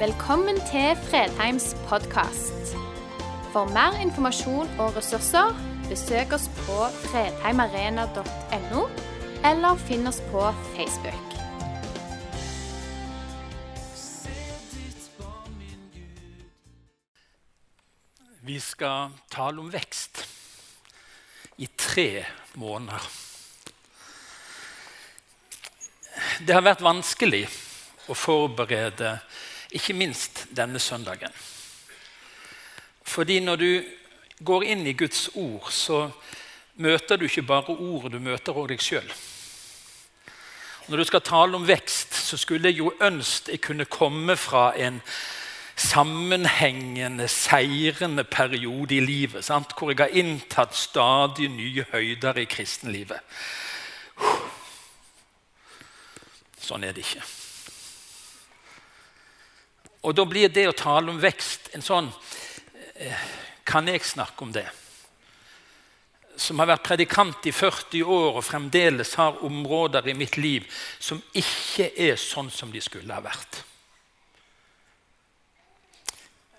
Velkommen til Fredheims podkast. For mer informasjon og ressurser, besøk oss på fredheimarena.no, eller finn oss på Facebook. Vi skal tale om vekst i tre måneder. Det har vært vanskelig å forberede ikke minst denne søndagen. Fordi når du går inn i Guds ord, så møter du ikke bare ordet, du møter også deg sjøl. Når du skal tale om vekst, så skulle jeg jo ønske jeg kunne komme fra en sammenhengende, seirende periode i livet. Sant? Hvor jeg har inntatt stadig nye høyder i kristenlivet. Sånn er det ikke. Og da blir det å tale om vekst en sånn eh, Kan jeg snakke om det? Som har vært predikant i 40 år og fremdeles har områder i mitt liv som ikke er sånn som de skulle ha vært.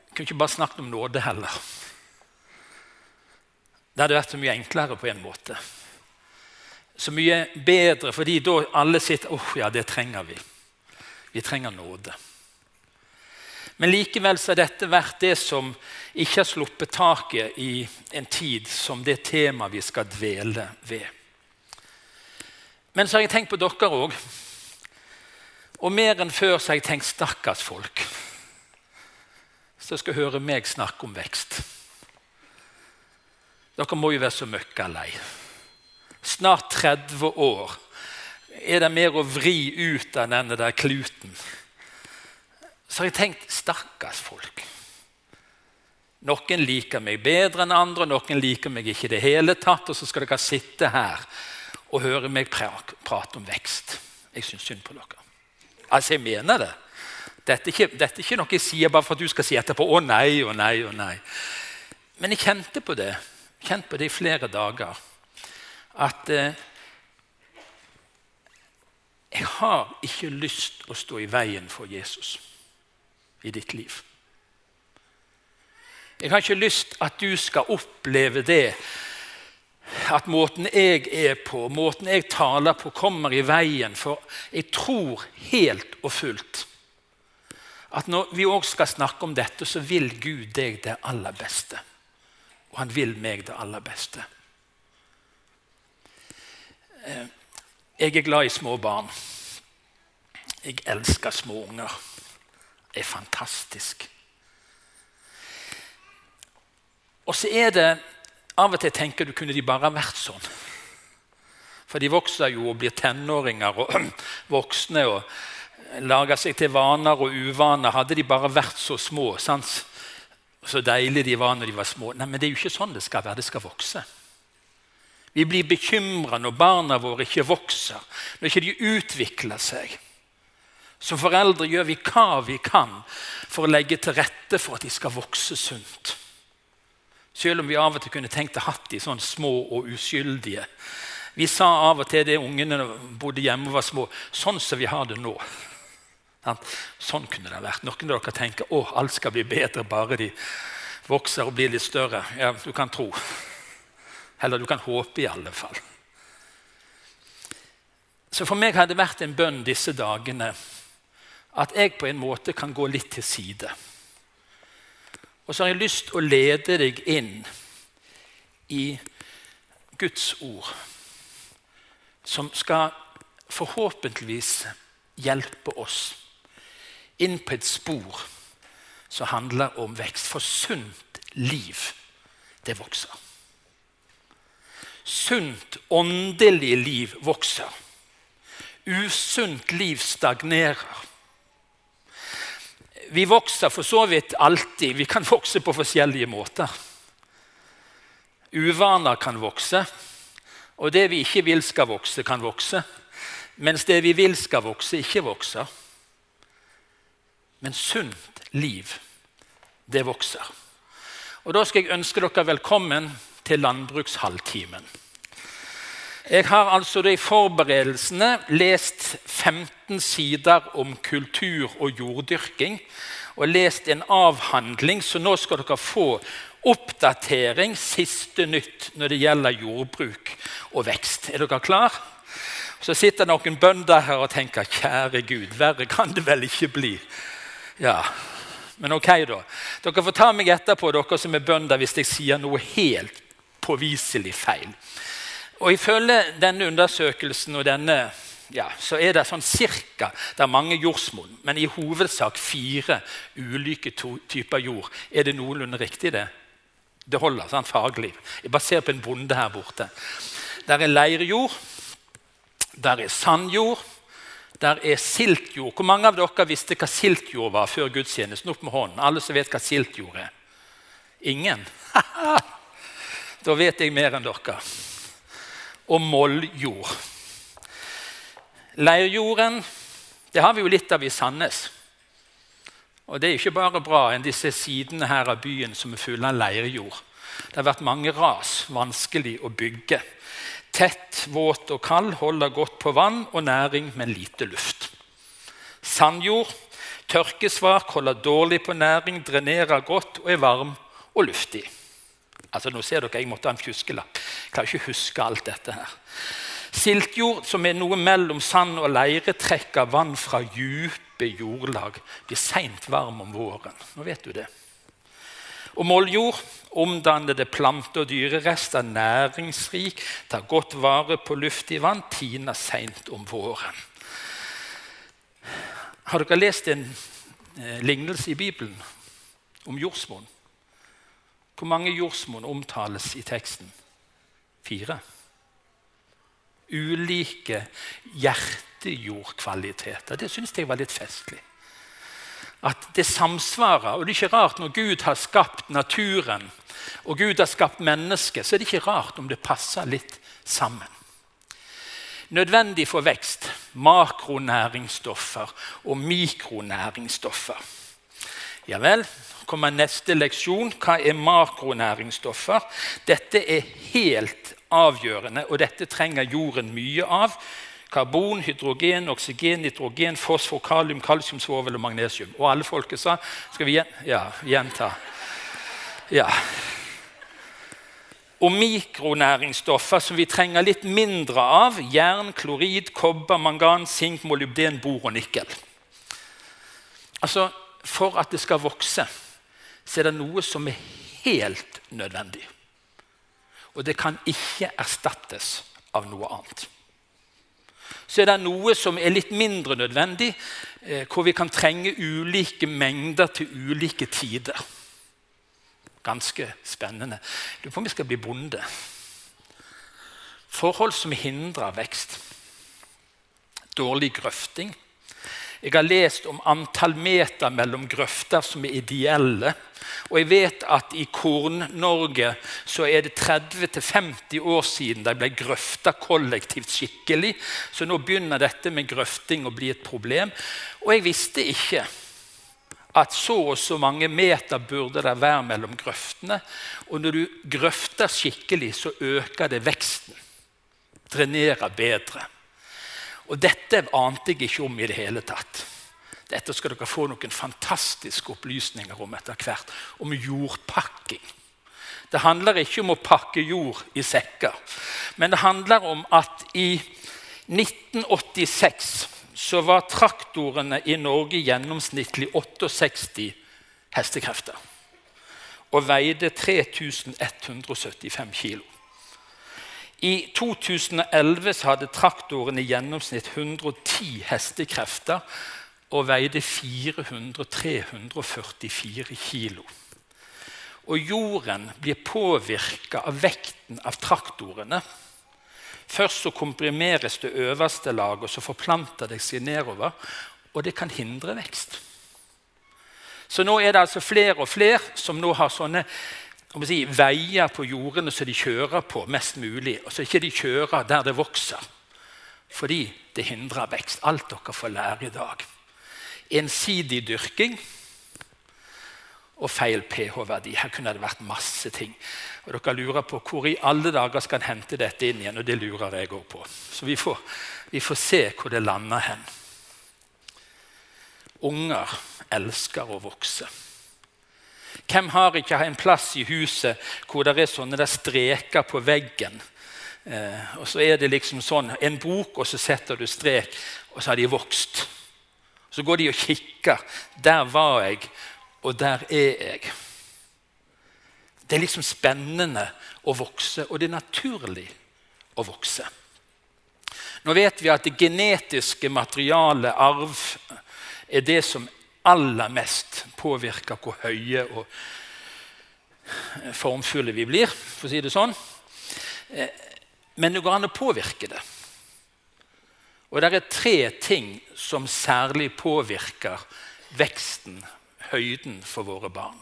Jeg kunne ikke bare snakket om nåde heller. Det hadde vært så mye enklere på en måte. Så mye bedre, fordi da alle sitter åh, oh, ja, det trenger vi. Vi trenger nåde. Men likevel så har dette vært det som ikke har sluppet taket i en tid som det temaet vi skal dvele ved. Men så har jeg tenkt på dere òg. Og mer enn før så har jeg tenkt stakkars folk som skal høre meg snakke om vekst. Dere må jo være så møkka lei. Snart 30 år er det mer å vri ut av denne der kluten så har jeg tenkt stakkars folk. Noen liker meg bedre enn andre, noen liker meg ikke i det hele tatt. Og så skal dere sitte her og høre meg prate om vekst. Jeg syns synd på dere. Altså, jeg mener det. Dette er, ikke, dette er ikke noe jeg sier bare for at du skal si etterpå 'å nei, å nei, å nei'. Men jeg kjente på det kjent på det i flere dager. At eh, jeg har ikke lyst å stå i veien for Jesus i ditt liv. Jeg har ikke lyst at du skal oppleve det at måten jeg er på, måten jeg taler på, kommer i veien. For jeg tror helt og fullt at når vi òg skal snakke om dette, så vil Gud deg det aller beste. Og han vil meg det aller beste. Eh, jeg er glad i små barn. Jeg elsker små unger er fantastisk. Og så er det Av og til tenker du kunne de bare vært sånn. For de vokser jo og blir tenåringer og voksne og lager seg til vaner og uvaner. Hadde de bare vært så små, sans? så deilig de var når de var små. Nei, men det er jo ikke sånn det skal være. Det skal vokse. Vi blir bekymra når barna våre ikke vokser, når ikke de utvikler seg. Som foreldre gjør vi hva vi kan for å legge til rette for at de skal vokse sunt. Selv om vi av og til kunne tenkt å hatt de sånn små og uskyldige. Vi sa av og til det ungene bodde hjemme og var små, sånn som vi har det nå. Sånn kunne det vært. Noen av dere tenker å, alt skal bli bedre bare de vokser og blir litt større. Ja, du kan tro. Eller du kan håpe, i alle fall. Så for meg har det vært en bønn disse dagene at jeg på en måte kan gå litt til side. Og så har jeg lyst til å lede deg inn i Guds ord, som skal forhåpentligvis hjelpe oss inn på et spor som handler om vekst. For sunt liv, det vokser. Sunt åndelig liv vokser. Usunt liv stagnerer. Vi vokser for så vidt alltid. Vi kan vokse på forskjellige måter. Uvaner kan vokse, og det vi ikke vil skal vokse, kan vokse. Mens det vi vil skal vokse, ikke vokser. Men sunt liv, det vokser. Og Da skal jeg ønske dere velkommen til landbrukshalvtimen. Jeg har altså i forberedelsene lest 15 sider om kultur og jorddyrking. og lest en avhandling, så nå skal dere få oppdatering, siste nytt når det gjelder jordbruk og vekst. Er dere klar? Så sitter noen bønder her og tenker kjære Gud, verre kan det vel ikke bli. Ja, Men ok, da. Dere får ta meg etterpå, dere som er bønder, hvis jeg sier noe helt påviselig feil. Og Ifølge denne undersøkelsen og denne, ja, så er det sånn cirka Det er mange jordsmonn, men i hovedsak fire ulike typer jord. Er det noenlunde riktig, det? Det holder. Jeg bare ser på en bonde her borte. Der er leirjord, der er sandjord, der er siltjord. Hvor mange av dere visste hva siltjord var før gudstjenesten? Opp med hånden. Alle som vet hva siltjord er? Ingen? da vet jeg mer enn dere. Og molljord. Leirjorden det har vi jo litt av i Sandnes. Og Det er ikke bare bra enn disse sidene her av byen som er fulle av leirjord. Det har vært mange ras, vanskelig å bygge. Tett, våt og kald holder godt på vann og næring, men lite luft. Sandjord, tørkesvak, holder dårlig på næring, drenerer godt og er varm og luftig. Altså, nå ser dere, Jeg måtte ha en fjuskelapp. Jeg klarer ikke huske alt dette her. Siltjord, som er noe mellom sand og leire, trekker vann fra dype jordlag. Blir seint varm om våren. Nå vet du det. Og molljord, omdannede plante- og dyrerester, næringsrik, tar godt vare på luftig vann, tiner seint om våren. Har dere lest en eh, lignelse i Bibelen om jordsmonn? Hvor mange jordsmonn omtales i teksten? Fire ulike hjertejordkvaliteter. Det syns jeg var litt festlig. At det samsvarer. Og det er ikke rart når Gud har skapt naturen og Gud har skapt mennesket, så er det ikke rart om det passer litt sammen. Nødvendig for vekst makronæringsstoffer og mikronæringsstoffer. Ja vel, kommer neste leksjon. Hva er makronæringsstoffer? Dette er helt avgjørende, og dette trenger jorden mye av. Karbon, hydrogen, oksygen, nitrogen, fosfor, kalium, kalsium, svovel og magnesium. Og alle folket sa Skal vi ja, gjenta? Ja. Og mikronæringsstoffer som vi trenger litt mindre av. Jern, klorid, kobber, mangan, sink, molybden, bor og nikkel. Altså, For at det skal vokse, så er det noe som er helt nødvendig. Og det kan ikke erstattes av noe annet. Så er det noe som er litt mindre nødvendig, eh, hvor vi kan trenge ulike mengder til ulike tider. Ganske spennende. Du på om vi skal bli bonde. Forhold som hindrer vekst. Dårlig grøfting. Jeg har lest om antall meter mellom grøfter som er ideelle. Og jeg vet at i Korn-Norge så er det 30-50 år siden de ble grøfta kollektivt skikkelig. Så nå begynner dette med grøfting å bli et problem. Og jeg visste ikke at så og så mange meter burde det være mellom grøftene. Og når du grøfter skikkelig, så øker det veksten. Drenerer bedre. Og dette ante jeg ikke om i det hele tatt. Dette skal dere få noen fantastiske opplysninger om etter hvert. Om jordpakking. Det handler ikke om å pakke jord i sekker, men det handler om at i 1986 så var traktorene i Norge gjennomsnittlig 68 hestekrefter. Og veide 3175 kilo. I 2011 hadde traktoren i gjennomsnitt 110 hestekrefter og veide 400-344 kilo. Og jorden blir påvirka av vekten av traktorene. Først så komprimeres det øverste laget, og så forplanter det seg nedover. Og det kan hindre vekst. Så nå er det altså flere og flere som nå har sånne si, veier på jordene som de kjører på mest mulig, og så ikke de kjører der det vokser. Fordi det hindrer vekst. Alt dere får lære i dag. Ensidig dyrking og feil pH-verdi. Her kunne det vært masse ting. Og Dere lurer på hvor i alle dager skal en hente dette inn igjen, og det lurer jeg òg på. Så vi får, vi får se hvor det lander hen. Unger elsker å vokse. Hvem har ikke en plass i huset hvor det er sånne der streker på veggen? Eh, og så er det liksom sånn en bok, og så setter du strek, og så har de vokst. Så går de og kikker. Der var jeg, og der er jeg. Det er liksom spennende å vokse, og det er naturlig å vokse. Nå vet vi at det genetiske materialet, arv, er det som aller mest påvirker hvor høye og formfulle vi blir, for å si det sånn. Men det går an å påvirke det. Og det er tre ting som særlig påvirker veksten, høyden, for våre barn.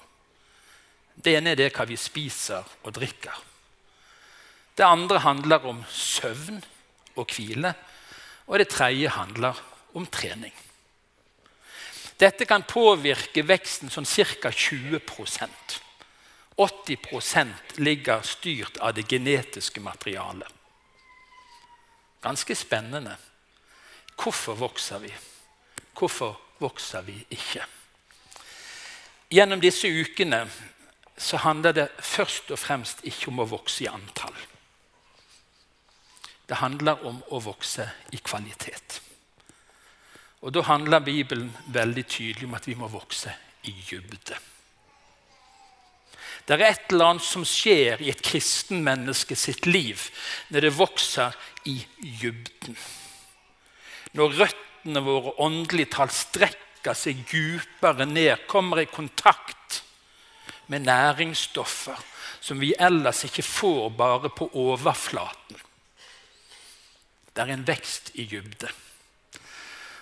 Det ene er det hva vi spiser og drikker. Det andre handler om søvn og hvile. Og det tredje handler om trening. Dette kan påvirke veksten sånn ca. 20% 80% ligger styrt av det genetiske materialet. Ganske spennende. Hvorfor vokser vi? Hvorfor vokser vi ikke? Gjennom disse ukene så handler det først og fremst ikke om å vokse i antall. Det handler om å vokse i kvalitet. Og Da handler Bibelen veldig tydelig om at vi må vokse i dybde. Det er et eller annet som skjer i et kristenmenneske sitt liv når det vokser i dybden. Når røttene våre åndelig talt strekker seg dypere ned, kommer i kontakt med næringsstoffer som vi ellers ikke får bare på overflaten. Det er en vekst i dybde.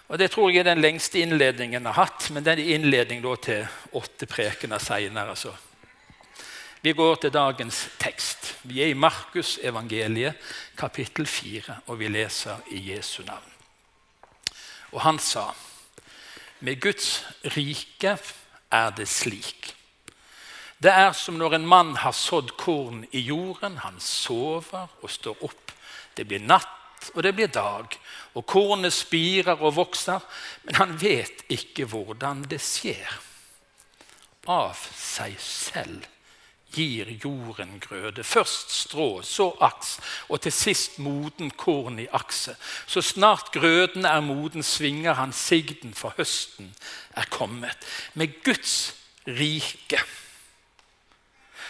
Og Det tror jeg er den lengste innledningen jeg har hatt, men det er innledning til åtte prekener seinere. Altså. Vi går til dagens tekst. Vi er i Markus evangeliet, kapittel 4, og vi leser i Jesu navn. Og han sa, med Guds rike er det slik. Det er som når en mann har sådd korn i jorden. Han sover og står opp. Det blir natt og det blir dag, og kornet spirer og vokser, men han vet ikke hvordan det skjer. Av seg selv gir jorden grøde. Først strå, så aks, og til sist moden korn i akse. Så snart grøden er moden, svinger han sigden, for høsten er kommet. Med Guds rike.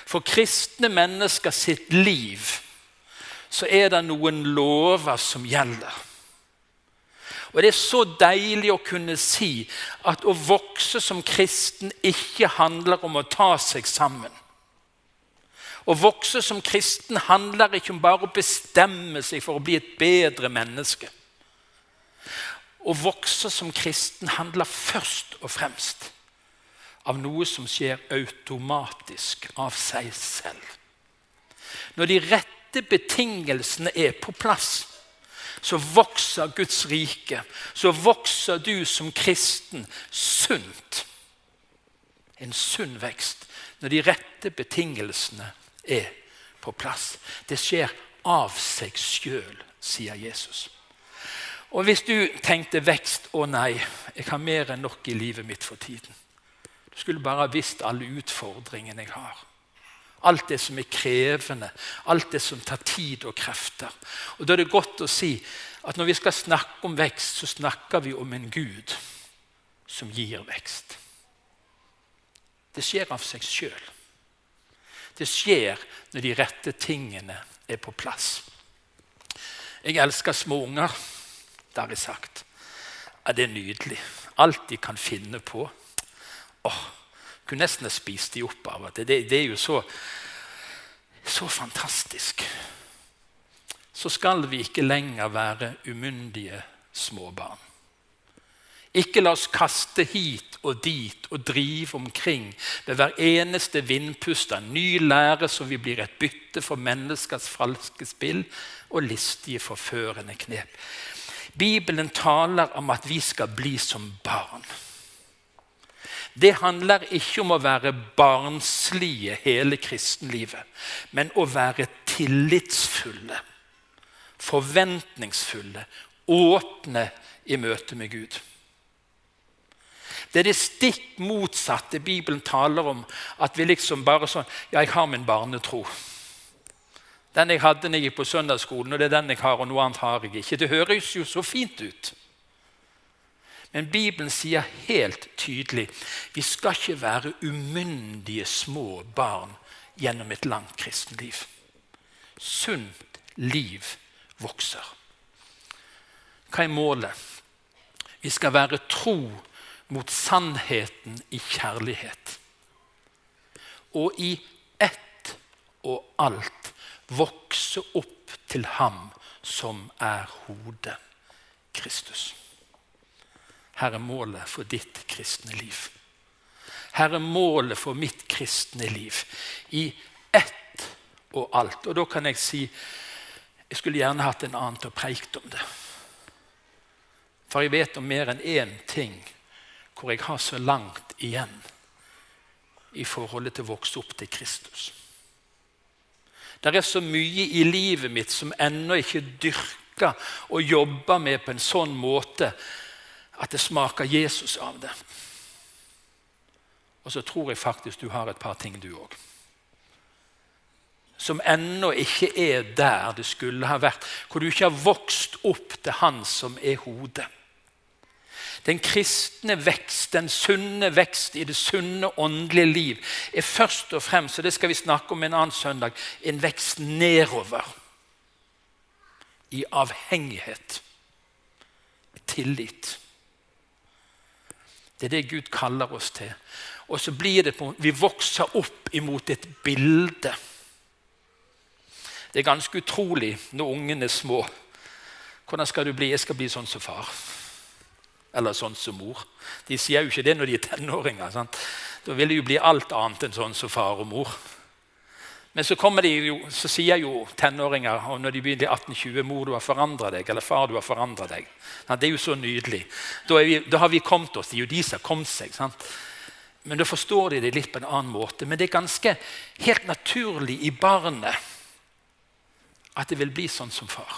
For kristne mennesker sitt liv så er det noen lover som gjelder. Og Det er så deilig å kunne si at å vokse som kristen ikke handler om å ta seg sammen. Å vokse som kristen handler ikke om bare å bestemme seg for å bli et bedre menneske. Å vokse som kristen handler først og fremst av noe som skjer automatisk av seg selv. Når de rette rette betingelsene er på plass, så vokser Guds rike. Så vokser du som kristen sunt. En sunn vekst når de rette betingelsene er på plass. Det skjer av seg sjøl, sier Jesus. Og Hvis du tenkte vekst Å nei, jeg har mer enn nok i livet mitt for tiden. Du skulle bare visst alle utfordringene jeg har. Alt det som er krevende, alt det som tar tid og krefter. Og Da er det godt å si at når vi skal snakke om vekst, så snakker vi om en Gud som gir vekst. Det skjer av seg sjøl. Det skjer når de rette tingene er på plass. Jeg elsker små unger. Det har jeg sagt. Ja, det er nydelig. Alt de kan finne på. Åh, kunne nesten ha spist de opp av det. Det, det er jo så, så fantastisk. Så skal vi ikke lenger være umyndige småbarn. Ikke la oss kaste hit og dit og drive omkring ved hver eneste vindpust av ny lære så vi blir et bytte for menneskers falske spill og listige, forførende knep. Bibelen taler om at vi skal bli som barn. Det handler ikke om å være barnslige hele kristenlivet, men å være tillitsfulle, forventningsfulle, åpne i møte med Gud. Det er det stikk motsatte Bibelen taler om. At vi liksom bare sånn Ja, jeg har min barnetro. Den jeg hadde når jeg gikk på søndagsskolen, og det er den jeg har, og noe annet har jeg ikke. Det høres jo så fint ut. Men Bibelen sier helt tydelig vi skal ikke være umyndige små barn gjennom et langt kristenliv. Sunt liv vokser. Hva er målet? Vi skal være tro mot sannheten i kjærlighet. Og i ett og alt vokse opp til ham som er hodet, Kristus. Her er målet for ditt kristne liv. Her er målet for mitt kristne liv. I ett og alt. Og da kan jeg si jeg skulle gjerne hatt en annen til å preike om det. For jeg vet om mer enn én ting hvor jeg har så langt igjen i forholdet til å vokse opp til Kristus. Det er så mye i livet mitt som ennå ikke dyrker og jobber med på en sånn måte at det smaker Jesus av det. Og så tror jeg faktisk du har et par ting, du òg. Som ennå ikke er der det skulle ha vært. Hvor du ikke har vokst opp til Han som er hodet. Den kristne vekst, den sunne vekst i det sunne åndelige liv, er først og fremst, og det skal vi snakke om en annen søndag, en vekst nedover. I avhengighet. Tillit. Det er det Gud kaller oss til. Og så blir det på, Vi vokser opp imot et bilde. Det er ganske utrolig når ungene er små. Hvordan skal du bli? Jeg skal bli sånn som far. Eller sånn som mor. De sier jo ikke det når de er tenåringer. Sant? Da vil de jo bli alt annet enn sånn som far og mor. Men så, jo, så, sier jo tenåringer og når de begynner i 1820 mor, du har forandra deg. Eller far, du har forandra deg. Det er jo så nydelig. Da, vi, da, har vi kommet oss. Det er jo de som har kommet seg. Sant? Men da forstår de det litt på en annen måte. Men det er ganske helt naturlig i barnet at det vil bli sånn som far.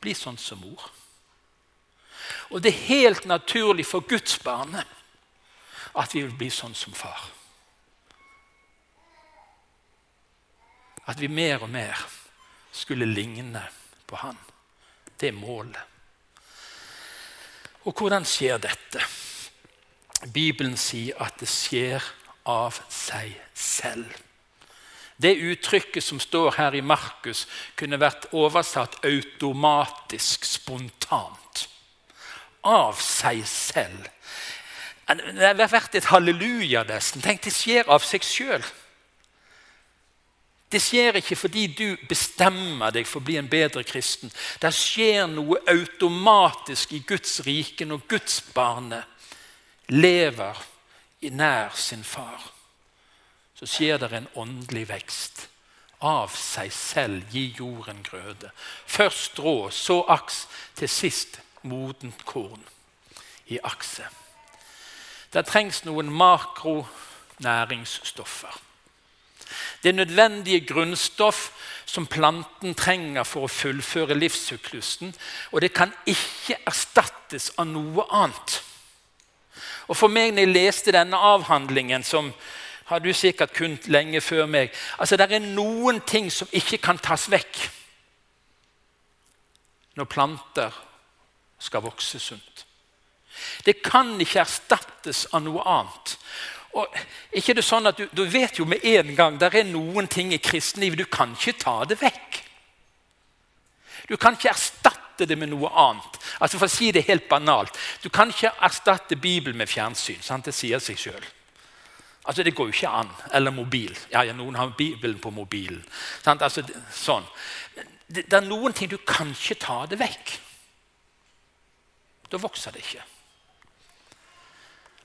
Bli sånn som mor. Og det er helt naturlig for Guds barne at vi vil bli sånn som far. At vi mer og mer skulle ligne på han. Det er målet. Og hvordan skjer dette? Bibelen sier at det skjer av seg selv. Det uttrykket som står her i Markus, kunne vært oversatt automatisk, spontant. Av seg selv. Det har vært et halleluja nesten. Tenk, det skjer av seg sjøl. Det skjer ikke fordi du bestemmer deg for å bli en bedre kristen. Det skjer noe automatisk i Guds rike når Guds barne lever nær sin far. Så skjer det en åndelig vekst. Av seg selv gi jorden grøde. Først strå, så aks, til sist modent korn i akse. Det trengs noen makronæringsstoffer. Det nødvendige grunnstoff som planten trenger for å fullføre livssyklusen. Og det kan ikke erstattes av noe annet. Og for meg, når jeg leste denne avhandlingen, som har du sikkert kunnet lenge før meg altså Det er noen ting som ikke kan tas vekk når planter skal vokse sunt. Det kan ikke erstattes av noe annet. Og ikke det sånn at du, du vet jo med en gang det er noen ting i kristenlivet du kan ikke ta det vekk. Du kan ikke erstatte det med noe annet. Altså For å si det helt banalt, Du kan ikke erstatte Bibelen med fjernsyn. Sant? Det sier seg sjøl. Altså, det går jo ikke an. Eller mobil. Ja, ja, Noen har Bibelen på mobilen. Sant? Altså, sånn. Det, det er noen ting du kan ikke ta det vekk. Da vokser det ikke.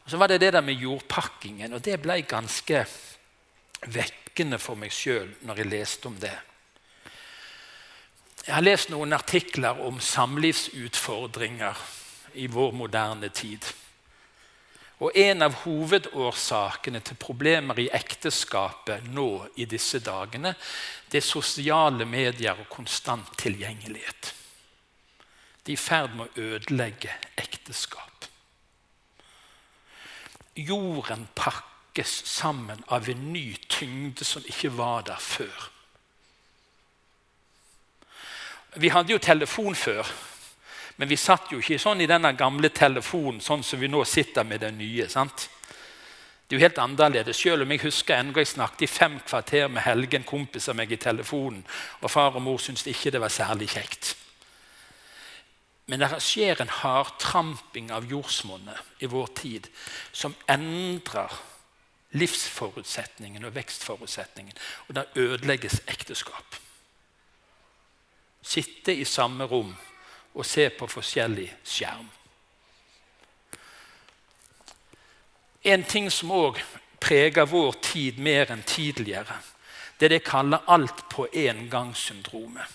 Og Så var det det der med jordpakkingen, og det ble ganske vekkende for meg sjøl når jeg leste om det. Jeg har lest noen artikler om samlivsutfordringer i vår moderne tid. Og En av hovedårsakene til problemer i ekteskapet nå i disse dagene, det er sosiale medier og konstant tilgjengelighet. De er i ferd med å ødelegge ekteskap. Jorden pakkes sammen av en ny tyngde som ikke var der før. Vi hadde jo telefon før, men vi satt jo ikke sånn i denne gamle telefonen sånn som vi nå sitter med den nye. sant? Det er jo helt annerledes. Selv om jeg husker ennå jeg snakket i fem kvarter med Helgen, en kompis av meg, i telefonen, og far og mor syntes ikke det var særlig kjekt. Men det skjer en hardtramping av jordsmonnet i vår tid som endrer livsforutsetningen og vekstforutsetningen. Og da ødelegges ekteskap. Sitte i samme rom og se på forskjellig skjerm. En ting som òg preger vår tid mer enn tidligere, det er det jeg kaller alt på en gang-syndromet.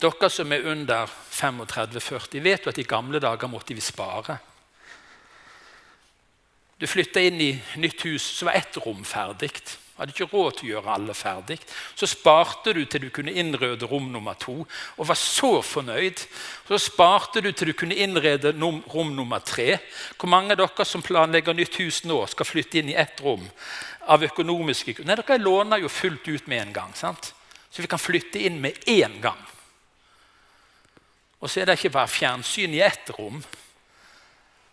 Dere som er under 35-40, vet jo at i gamle dager måtte vi spare. Du flytta inn i nytt hus, så var ett rom ferdig. Hadde ikke råd til å gjøre alle ferdig. Så sparte du til du kunne innrede rom nummer to, og var så fornøyd. Så sparte du til du kunne innrede rom nummer tre. Hvor mange av dere som planlegger nytt hus nå, skal flytte inn i ett rom? av økonomiske Nei, Dere låner jo fullt ut med en gang. sant? Så vi kan flytte inn med én gang. Og så er det ikke bare fjernsyn i ett rom.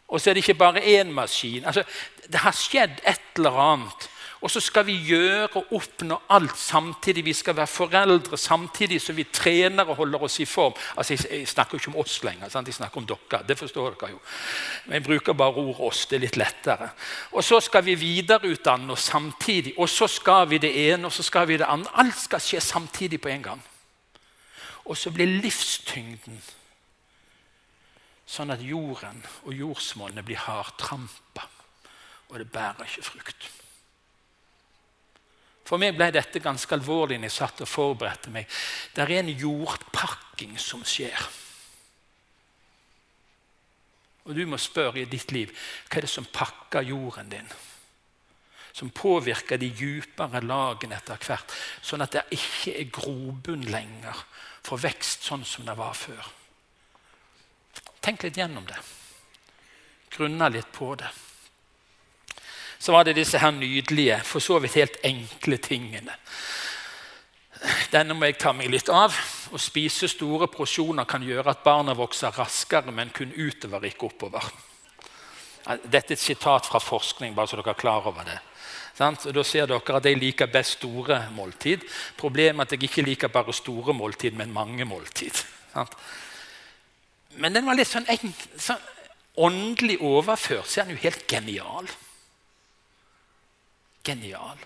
Og så er det ikke bare én maskin. Altså, det har skjedd et eller annet. Og så skal vi gjøre og oppnå alt samtidig. Vi skal være foreldre samtidig som vi trener og holder oss i form. Altså, Jeg snakker jo ikke om oss lenger, sant? jeg snakker om dere. Det forstår dere jo. Men jeg bruker bare ordet 'oss'. Det er litt lettere. Og så skal vi videreutdanne oss samtidig. Og så skal vi det ene, og så skal vi det andre. Alt skal skje samtidig på en gang. Og så blir livstyngden sånn at jorden og jordsmonnet blir hardtrampa, og det bærer ikke frukt. For meg ble dette ganske alvorlig når jeg satt og forberedte meg. Det er en jordpakking som skjer. Og du må spørre i ditt liv hva er det som pakker jorden din? Som påvirker de dypere lagene etter hvert, sånn at det ikke er grobunn lenger for vekst sånn som det var før. Tenk litt gjennom det. Grunna litt på det. Så var det disse her nydelige, for så vidt helt enkle tingene. Denne må jeg ta meg litt av. Å spise store porsjoner kan gjøre at barna vokser raskere, men kun utover, ikke oppover. Dette er et sitat fra forskning, bare så dere er klar over det. Og da ser dere at jeg liker best store måltid. Problemet er at jeg ikke liker bare store måltid, men mange måltid. Men den var litt sånn, sånn åndelig overført, så er den jo helt genial. Genial.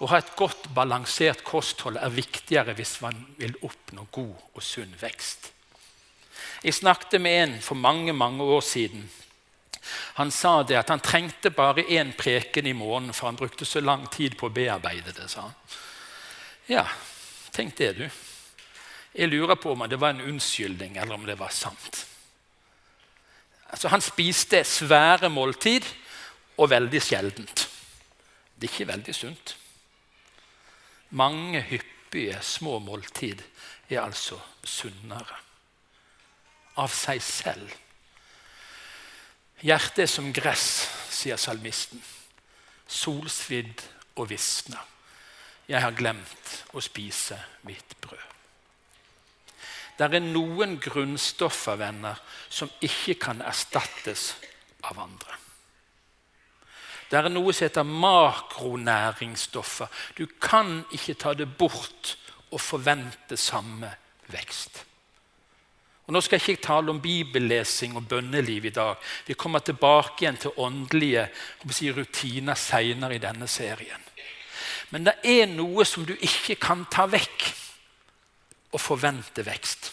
Å ha et godt balansert kosthold er viktigere hvis man vil oppnå god og sunn vekst. Jeg snakket med en for mange mange år siden. Han sa det at han trengte bare én preken i måneden, for han brukte så lang tid på å bearbeide det. sa han. Ja, tenk det, du. Jeg lurer på om det var en unnskyldning, eller om det var sant. Altså, han spiste svære måltid, og veldig sjeldent. Det er ikke veldig sunt. Mange hyppige små måltid er altså sunnere. Av seg selv. Hjertet er som gress, sier salmisten. Solsvidd og visna. Jeg har glemt å spise mitt brød. Det er noen grunnstoffer venner, som ikke kan erstattes av andre. Det er noe som heter makronæringsstoffer. Du kan ikke ta det bort og forvente samme vekst. Og Nå skal jeg ikke tale om bibellesing og bønneliv i dag. Vi kommer tilbake igjen til åndelige si, rutiner senere i denne serien. Men det er noe som du ikke kan ta vekk og forvente vekst.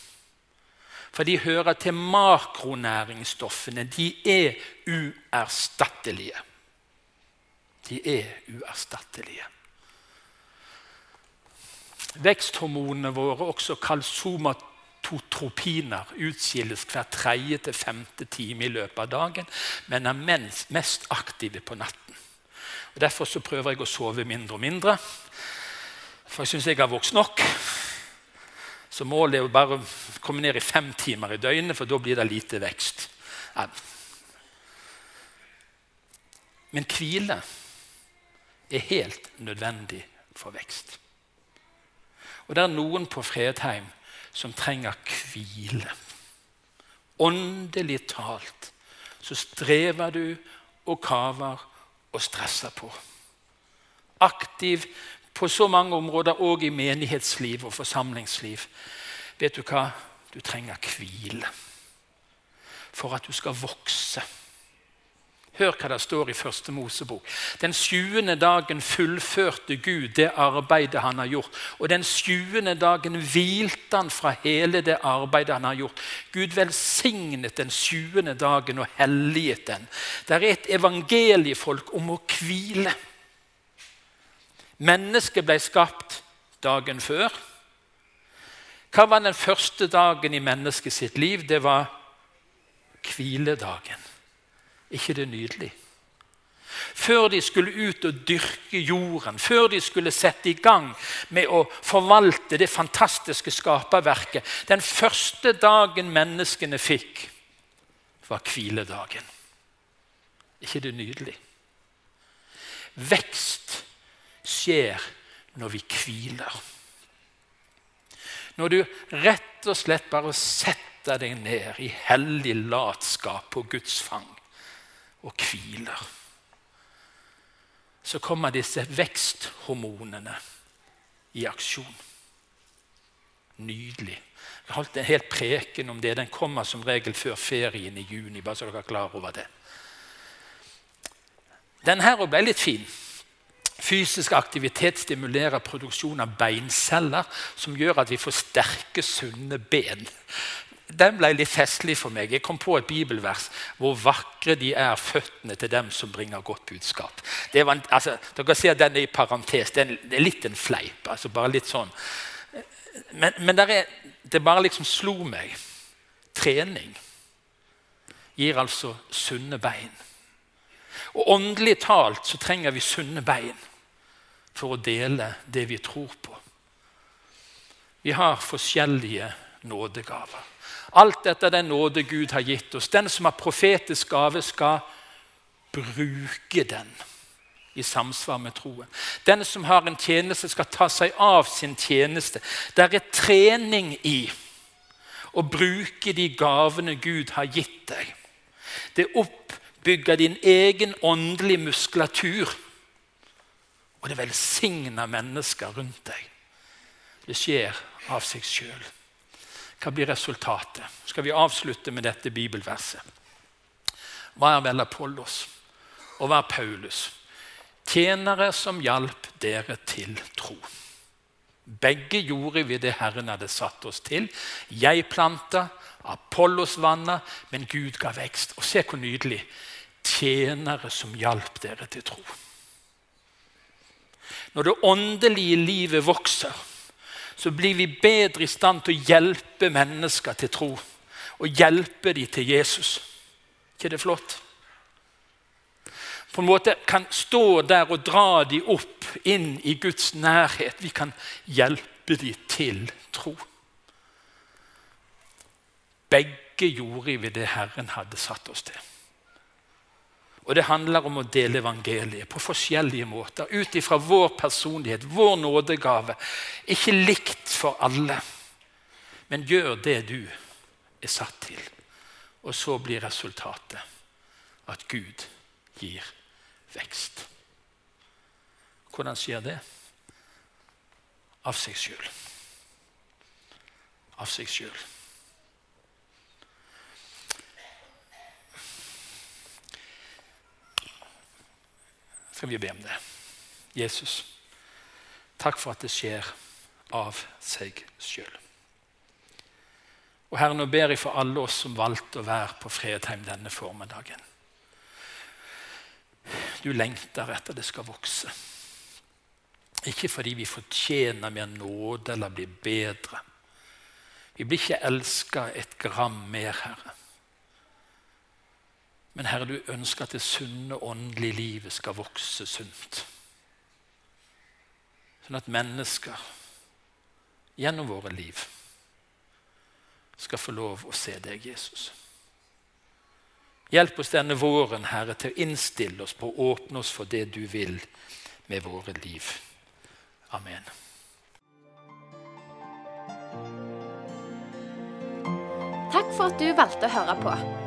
For de hører til makronæringsstoffene. De er uerstattelige. De er uerstattelige. Veksthormonene våre, også kalt somatotropiner, utskilles hver tredje til femte time i løpet av dagen, men er mest aktive på natten. Og Derfor prøver jeg å sove mindre og mindre, for jeg syns jeg har vokst nok. Så målet er å bare komme ned i fem timer i døgnet, for da blir det lite vekst. Men hvile er helt nødvendig for vekst. Og det er noen på Fredheim som trenger hvile. Åndelig talt så strever du og kaver og stresser på. Aktiv på så mange områder, òg i menighetsliv og forsamlingsliv. Vet du hva? Du trenger hvile for at du skal vokse. Hør hva det står i første Mosebok. Den sjuende dagen fullførte Gud det arbeidet han har gjort. Og den sjuende dagen hvilte han fra hele det arbeidet han har gjort. Gud velsignet den sjuende dagen og helliget den. Det er et evangeliefolk om å hvile. Mennesket ble skapt dagen før. Hva var den første dagen i mennesket sitt liv? Det var hviledagen ikke det nydelig? Før de skulle ut og dyrke jorden, før de skulle sette i gang med å forvalte det fantastiske skaperverket Den første dagen menneskene fikk, var hviledagen. ikke det nydelig? Vekst skjer når vi hviler. Når du rett og slett bare setter deg ned i hellig latskap på Guds fang og hviler. Så kommer disse veksthormonene i aksjon. Nydelig. Jeg holdt en hel preken om det. Den kommer som regel før ferien i juni. bare så dere er klar over det. Den her ble litt fin. Fysisk aktivitet stimulerer produksjon av beinceller, som gjør at vi får sterke, sunne ben den ble litt festlig for meg. Jeg kom på et bibelvers hvor vakre de er, føttene til dem som bringer godt budskap. En, altså, dere ser den i parentes. Det er litt en fleip. altså bare litt sånn. Men, men er, det bare liksom slo meg. Trening gir altså sunne bein. Og Åndelig talt så trenger vi sunne bein for å dele det vi tror på. Vi har forskjellige nådegaver. Alt dette er den nåde Gud har gitt oss. Den som har profetisk gave, skal bruke den i samsvar med troen. Den som har en tjeneste, skal ta seg av sin tjeneste. Det er trening i å bruke de gavene Gud har gitt deg. Det oppbygger din egen åndelige muskulatur. Og det velsigner mennesker rundt deg. Det skjer av seg sjøl. Hva blir resultatet? Skal vi avslutte med dette bibelverset? Hva er vel Apollos, og hva er Paulus? Tjenere som hjalp dere til tro. Begge gjorde vi det Herren hadde satt oss til. Jeg planta, Apollos vanna, men Gud ga vekst. Og se hvor nydelig. Tjenere som hjalp dere til tro. Når det åndelige livet vokser, så blir vi bedre i stand til å hjelpe mennesker til tro. Og hjelpe dem til Jesus. ikke det flott? På en måte kan stå der og dra dem opp inn i Guds nærhet. Vi kan hjelpe dem til tro. Begge gjorde vi det Herren hadde satt oss til. Og det handler om å dele evangeliet på forskjellige måter. Ut ifra vår personlighet, vår nådegave. Ikke likt for alle, men gjør det du er satt til. Og så blir resultatet at Gud gir vekst. Hvordan skjer det? Av seg sjøl. Av seg sjøl. Skal vi be om det. Jesus, takk for at det skjer av seg sjøl. Og Herre, nå ber jeg for alle oss som valgte å være på Fredheim denne formiddagen. Du lengter etter det skal vokse. Ikke fordi vi fortjener mer nåde eller blir bedre. Vi blir ikke elska et gram mer, Herre. Men Herre, du ønsker at det sunne, åndelige livet skal vokse sunt. Sånn at mennesker gjennom våre liv skal få lov å se deg, Jesus. Hjelp oss denne våren, Herre, til å innstille oss på å åpne oss for det du vil med våre liv. Amen. Takk for at du valgte å høre på.